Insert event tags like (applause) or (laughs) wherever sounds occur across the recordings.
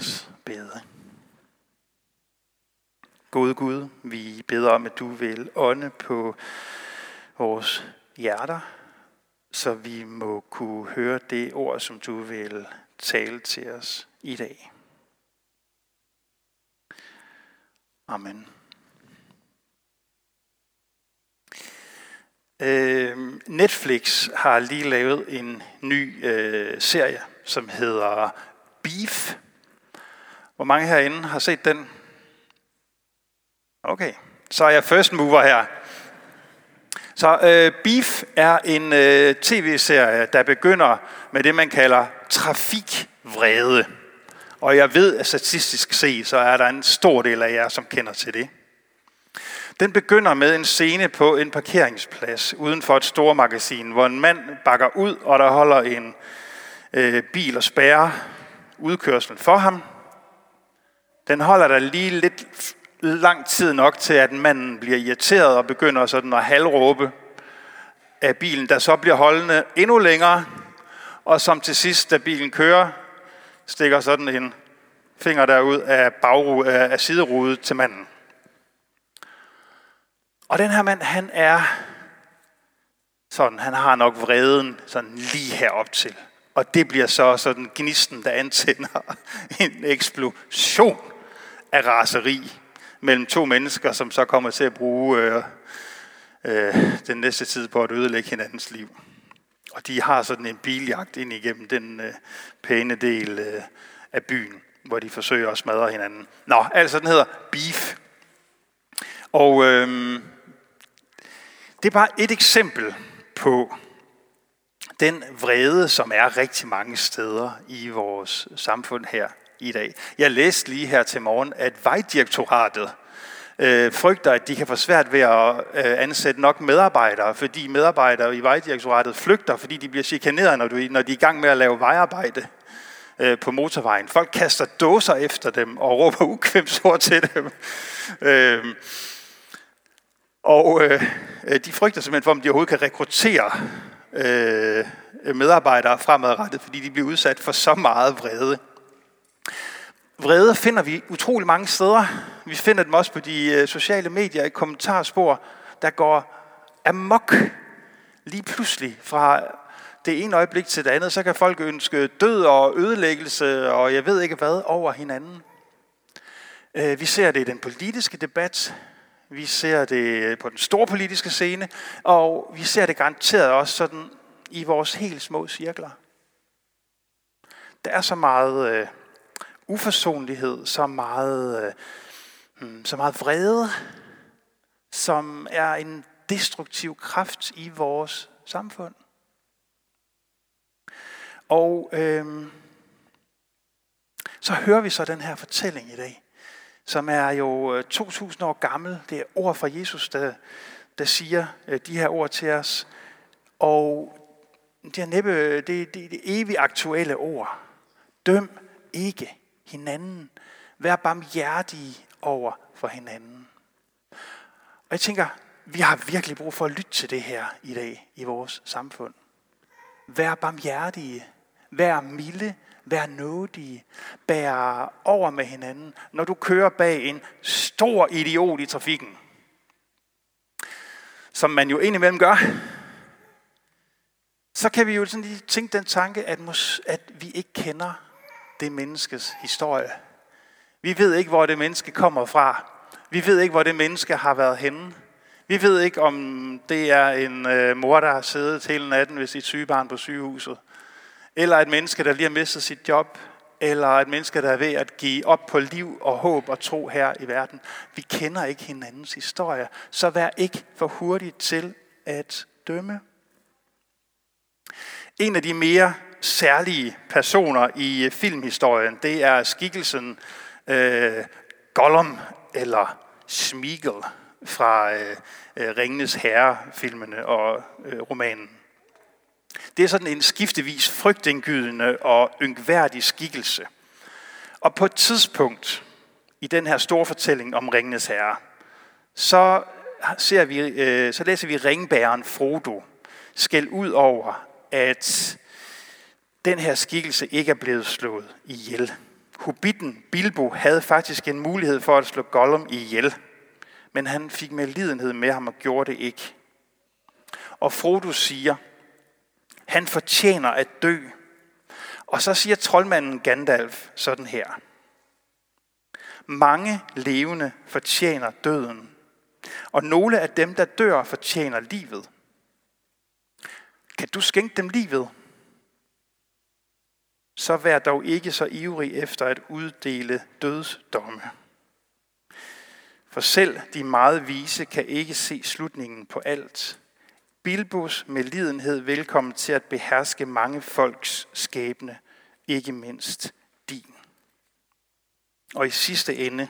os bede. Gode Gud, vi beder om, at du vil ånde på vores hjerter, så vi må kunne høre det ord, som du vil tale til os i dag. Amen. Øh, Netflix har lige lavet en ny øh, serie, som hedder Beef. Hvor mange herinde har set den? Okay, så er jeg first mover her. Så øh, Beef er en øh, tv-serie, der begynder med det, man kalder trafikvrede. Og jeg ved, at statistisk set, så er der en stor del af jer, som kender til det. Den begynder med en scene på en parkeringsplads uden for et store magasin, hvor en mand bakker ud, og der holder en øh, bil og spærrer udkørslen for ham. Den holder der lige lidt lang tid nok til, at manden bliver irriteret og begynder sådan at halvråbe af bilen, der så bliver holdende endnu længere, og som til sidst, da bilen kører, stikker sådan en finger derud af, bagru, af siderudet til manden. Og den her mand, han er sådan, han har nok vreden sådan lige herop til. Og det bliver så sådan gnisten, der antænder (laughs) en eksplosion af raseri mellem to mennesker, som så kommer til at bruge øh, øh, den næste tid på at ødelægge hinandens liv. Og de har sådan en biljagt ind igennem den øh, pæne del øh, af byen, hvor de forsøger at smadre hinanden. Nå, altså den hedder Beef. Og øh, det er bare et eksempel på den vrede, som er rigtig mange steder i vores samfund her i dag. Jeg læste lige her til morgen, at Vejdirektoratet øh, frygter, at de kan få svært ved at øh, ansætte nok medarbejdere, fordi medarbejdere i Vejdirektoratet flygter, fordi de bliver chikaneret, når, du, når de er i gang med at lave vejarbejde øh, på motorvejen. Folk kaster dåser efter dem og råber ukvemsord til dem. Øh, og øh, de frygter simpelthen for, om de overhovedet kan rekruttere øh, medarbejdere fremadrettet, fordi de bliver udsat for så meget vrede. Vrede finder vi utrolig mange steder. Vi finder dem også på de øh, sociale medier i kommentarspor, der går amok lige pludselig fra det ene øjeblik til det andet. Så kan folk ønske død og ødelæggelse og jeg ved ikke hvad over hinanden. Øh, vi ser det i den politiske debat. Vi ser det øh, på den store politiske scene. Og vi ser det garanteret også sådan i vores helt små cirkler. Der er så meget øh, uforsonlighed, så meget, øh, hmm, så meget vrede, som er en destruktiv kraft i vores samfund. Og øh, så hører vi så den her fortælling i dag, som er jo øh, 2000 år gammel. Det er ord fra Jesus, der, der siger øh, de her ord til os. Og det er næppe det, det, det evigt aktuelle ord. Døm ikke hinanden. Vær barmhjertige over for hinanden. Og jeg tænker, vi har virkelig brug for at lytte til det her i dag i vores samfund. Vær barmhjertige. Vær milde. Vær nådige. Bær over med hinanden, når du kører bag en stor idiot i trafikken. Som man jo indimellem gør. Så kan vi jo sådan lige tænke den tanke, at, at vi ikke kender det menneskes historie. Vi ved ikke, hvor det menneske kommer fra. Vi ved ikke, hvor det menneske har været henne. Vi ved ikke, om det er en øh, mor, der har siddet hele natten ved sit sygebarn på sygehuset. Eller et menneske, der lige har mistet sit job. Eller et menneske, der er ved at give op på liv og håb og tro her i verden. Vi kender ikke hinandens historie, så vær ikke for hurtigt til at dømme. En af de mere særlige personer i filmhistorien, det er skikkelsen øh, Gollum eller Smeagol fra øh, øh, Ringenes Herre-filmene og øh, romanen. Det er sådan en skiftevis frygtindgydende og yngværdig skikkelse. Og på et tidspunkt i den her store fortælling om Ringenes Herre, så, ser vi, øh, så læser vi ringbæren Frodo skæld ud over, at den her skikkelse ikke er blevet slået ihjel. Hobbiten Bilbo havde faktisk en mulighed for at slå Gollum ihjel, men han fik med lidenhed med ham og gjorde det ikke. Og Frodo siger, han fortjener at dø. Og så siger troldmanden Gandalf sådan her. Mange levende fortjener døden, og nogle af dem, der dør, fortjener livet. Kan du skænke dem livet? Så vær dog ikke så ivrig efter at uddele dødsdomme. For selv de meget vise kan ikke se slutningen på alt. Bilbos med lidenhed velkommen til at beherske mange folks skæbne, ikke mindst din. Og i sidste ende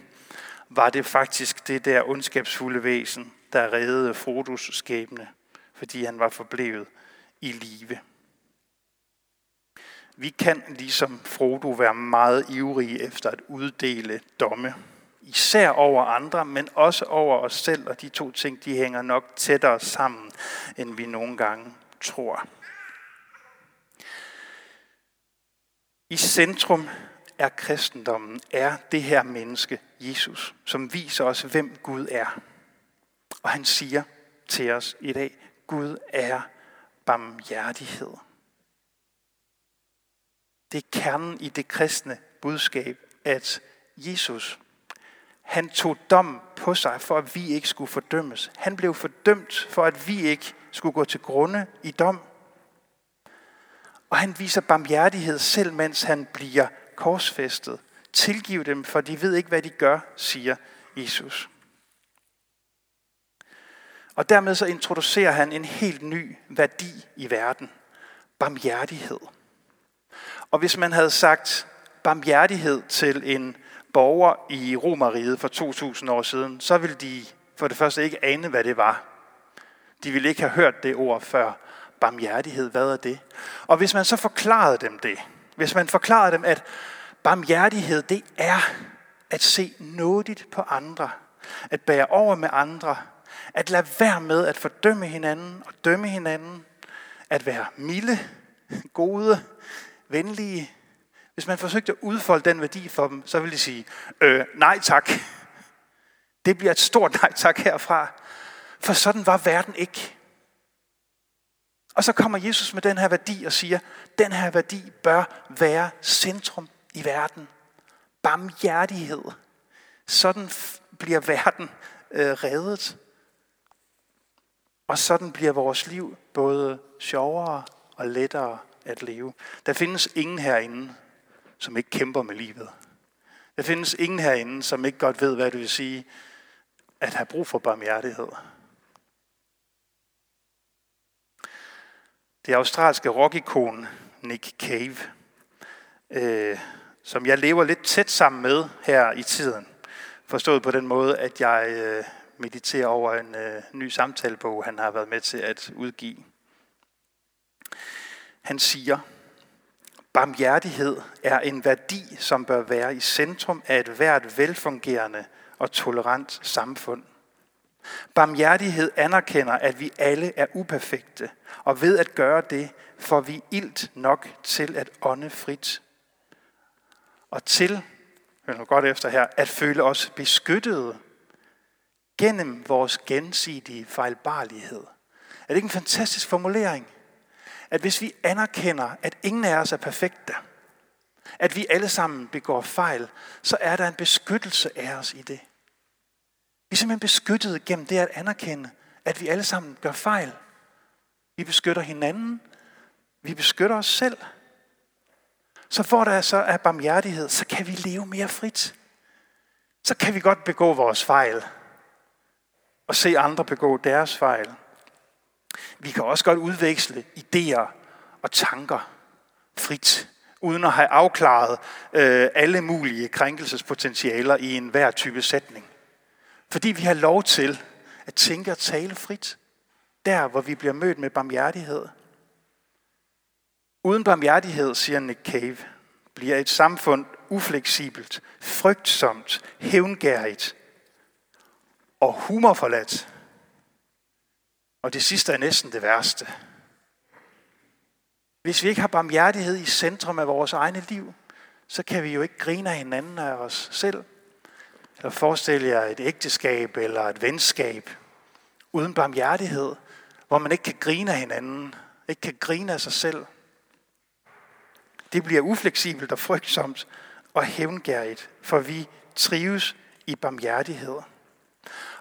var det faktisk det der ondskabsfulde væsen, der reddede Frodos skæbne, fordi han var forblevet i live. Vi kan ligesom Frodo være meget ivrige efter at uddele domme. Især over andre, men også over os selv, og de to ting, de hænger nok tættere sammen, end vi nogle gange tror. I centrum er kristendommen, er det her menneske, Jesus, som viser os, hvem Gud er. Og han siger til os i dag, Gud er barmhjertighed. Det er kernen i det kristne budskab, at Jesus, han tog dom på sig, for at vi ikke skulle fordømmes. Han blev fordømt, for at vi ikke skulle gå til grunde i dom. Og han viser barmhjertighed selv, mens han bliver korsfæstet. Tilgiv dem, for de ved ikke, hvad de gør, siger Jesus. Og dermed så introducerer han en helt ny værdi i verden. Barmhjertighed. Og hvis man havde sagt barmhjertighed til en borger i Romeriet for 2000 år siden, så ville de for det første ikke ane, hvad det var. De ville ikke have hørt det ord før. Barmhjertighed, hvad er det? Og hvis man så forklarede dem det, hvis man forklarede dem, at barmhjertighed, det er at se nådigt på andre, at bære over med andre, at lade være med at fordømme hinanden og dømme hinanden, at være milde, gode, venlige. Hvis man forsøgte at udfolde den værdi for dem, så ville de sige, øh, nej tak. Det bliver et stort nej tak herfra. For sådan var verden ikke. Og så kommer Jesus med den her værdi og siger, den her værdi bør være centrum i verden. Barmhjertighed. Sådan bliver verden øh, reddet. Og sådan bliver vores liv både sjovere og lettere at leve. Der findes ingen herinde, som ikke kæmper med livet. Der findes ingen herinde, som ikke godt ved, hvad det vil sige at have brug for barmhjertighed. Det australske rockikon Nick Cave, øh, som jeg lever lidt tæt sammen med her i tiden. Forstået på den måde, at jeg øh, mediterer over en øh, ny samtalebog, han har været med til at udgive. Han siger, barmhjertighed er en værdi, som bør være i centrum af et hvert velfungerende og tolerant samfund. Barmhjertighed anerkender, at vi alle er uperfekte, og ved at gøre det, får vi ilt nok til at ånde frit. Og til, hør nu godt efter her, at føle os beskyttede gennem vores gensidige fejlbarlighed. Er det ikke en fantastisk formulering? At hvis vi anerkender, at ingen af os er perfekte, at vi alle sammen begår fejl, så er der en beskyttelse af os i det. Vi er simpelthen beskyttet gennem det at anerkende, at vi alle sammen gør fejl. Vi beskytter hinanden. Vi beskytter os selv. Så hvor der så er barmhjertighed, så kan vi leve mere frit. Så kan vi godt begå vores fejl. Og se andre begå deres fejl. Vi kan også godt udveksle idéer og tanker frit, uden at have afklaret øh, alle mulige krænkelsespotentialer i enhver type sætning. Fordi vi har lov til at tænke og tale frit, der hvor vi bliver mødt med barmhjertighed. Uden barmhjertighed, siger Nick Cave, bliver et samfund ufleksibelt, frygtsomt, hævngærigt og humorforladt. Og det sidste er næsten det værste. Hvis vi ikke har barmhjertighed i centrum af vores egne liv, så kan vi jo ikke grine af hinanden af os selv. Eller forestille jer et ægteskab eller et venskab uden barmhjertighed, hvor man ikke kan grine af hinanden, ikke kan grine af sig selv. Det bliver ufleksibelt og frygtsomt og hævngærigt, for vi trives i barmhjertighed.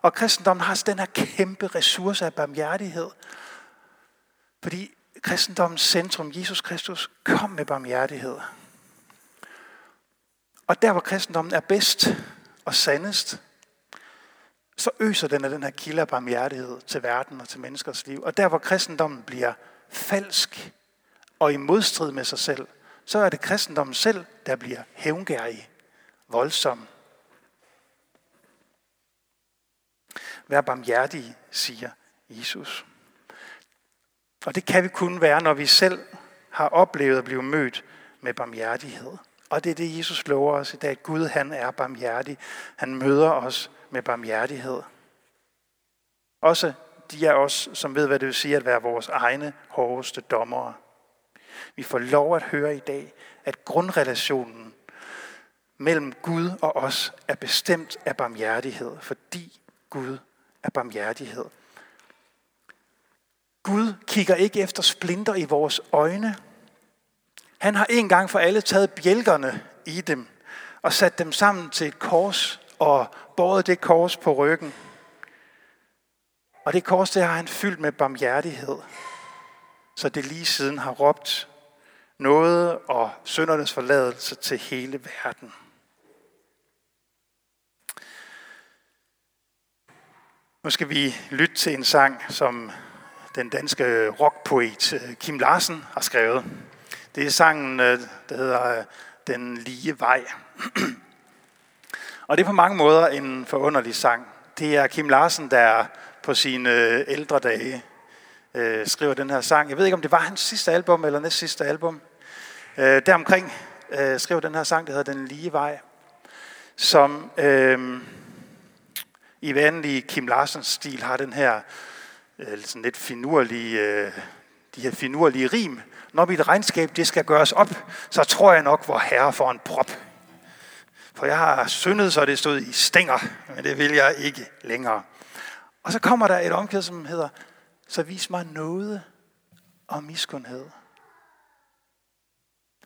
Og kristendommen har altså den her kæmpe ressource af barmhjertighed, fordi kristendommens centrum, Jesus Kristus, kom med barmhjertighed. Og der, hvor kristendommen er bedst og sandest, så øser den af den her kilde af barmhjertighed til verden og til menneskers liv. Og der, hvor kristendommen bliver falsk og i modstrid med sig selv, så er det kristendommen selv, der bliver hævngærig, voldsom. Vær barmhjertig, siger Jesus. Og det kan vi kun være, når vi selv har oplevet at blive mødt med barmhjertighed. Og det er det, Jesus lover os i dag. Gud, han er barmhjertig. Han møder os med barmhjertighed. Også de af os, som ved, hvad det vil sige at være vores egne hårdeste dommere. Vi får lov at høre i dag, at grundrelationen mellem Gud og os er bestemt af barmhjertighed, fordi Gud af barmhjertighed. Gud kigger ikke efter splinter i vores øjne. Han har en gang for alle taget bjælkerne i dem og sat dem sammen til et kors og båret det kors på ryggen. Og det kors, det har han fyldt med barmhjertighed, så det lige siden har råbt noget og syndernes forladelse til hele verden. Nu skal vi lytte til en sang, som den danske rockpoet øh, Kim Larsen har skrevet. Det er sangen, øh, der hedder øh, Den lige vej. (clears throat) Og det er på mange måder en forunderlig sang. Det er Kim Larsen, der på sine ældre dage skriver den her sang. Jeg ved ikke, om det var hans sidste album eller næst sidste album. deromkring skrev den her sang, der hedder Den lige vej, som øh, i vanlig Kim Larsens stil har den her øh, sådan lidt finurlige, øh, de her finurlige rim. Når mit regnskab det skal gøres op, så tror jeg nok, hvor herre får en prop. For jeg har syndet, så det stod i stænger, men det vil jeg ikke længere. Og så kommer der et omkvæd, som hedder, så vis mig noget og miskundhed.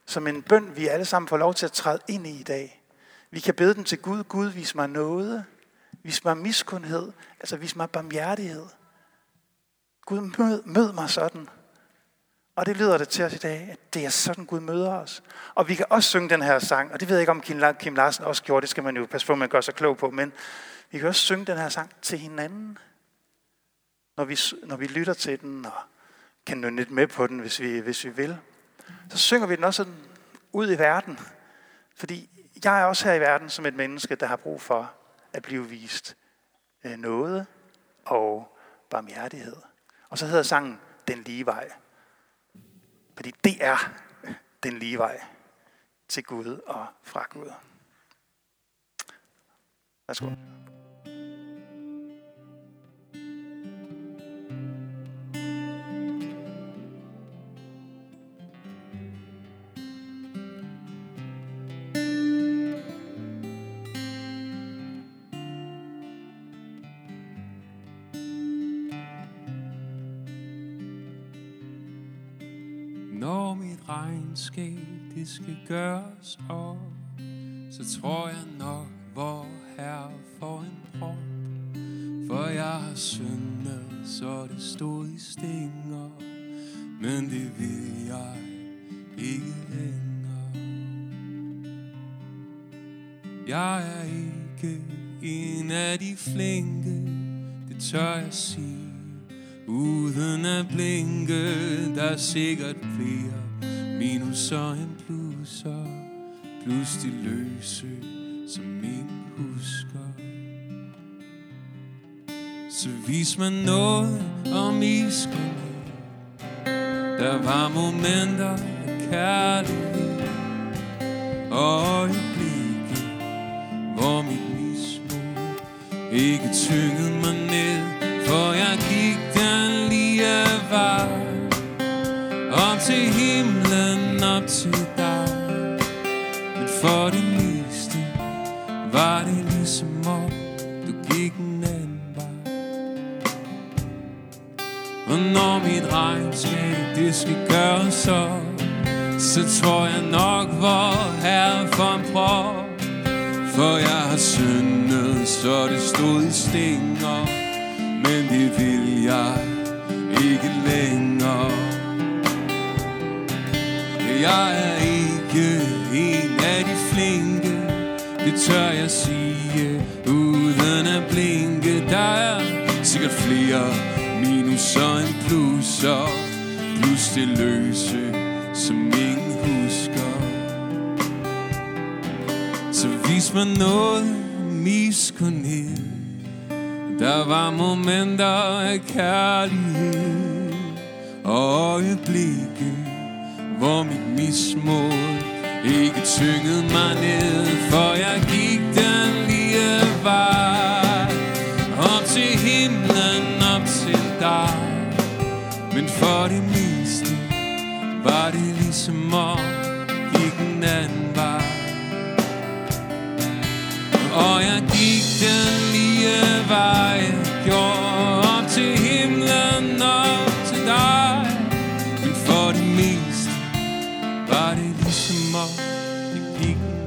Som en bøn, vi alle sammen får lov til at træde ind i i dag. Vi kan bede den til Gud. Gud, vis mig noget. Vis mig miskundhed. Altså vis mig barmhjertighed. Gud, mød, mød mig sådan. Og det lyder det til os i dag, at det er sådan, Gud møder os. Og vi kan også synge den her sang, og det ved jeg ikke, om Kim Larsen også gjorde, det skal man jo passe på, at man gør sig klog på, men vi kan også synge den her sang til hinanden, når vi, når vi lytter til den, og kan nå lidt med på den, hvis vi, hvis vi vil. Så synger vi den også sådan ud i verden. Fordi jeg er også her i verden som et menneske, der har brug for at blive vist øh, noget og barmhjertighed. Og så hedder sangen Den lige vej. Fordi det er den lige vej til Gud og fra Gud. Værsgo. Regnskab, det skal gøres op, så tror jeg nok, hvor her får en prop. For jeg har syndet, så det stod i stinger, men det vil jeg ikke længere. Jeg er ikke en af de flinke, det tør jeg sige. Uden at blinke, der er sikkert flere minuser end plusser Plus de løse Som ingen husker. Så vis mig noget om iskundhed Der var momenter af kærlighed Og øjeblikke Hvor mit mismod Ikke tyngede mig ned For jeg mit regnskab det skal gøres så Så tror jeg nok hvor her for en prøv For jeg har syndet så det stod i stinger Men det vil jeg ikke længere. Jeg er ikke en af de flinke Det tør jeg sige Uden at blinke. Der er sikkert flere Minuser end plusser det løse Som ingen husker. Så vis mig noget miskunnet Der var momenter af kærlighed Og øjeblikke Hvor mit mismod Ikke tyngede mig ned For jeg gik den lige vej. Op til himlen, op til dig. Men for det meste som om gik den anden vej Og jeg gik den lige vej Jeg gjorde op til himlen og til dig. Men for det meste var det ligesom om det gik den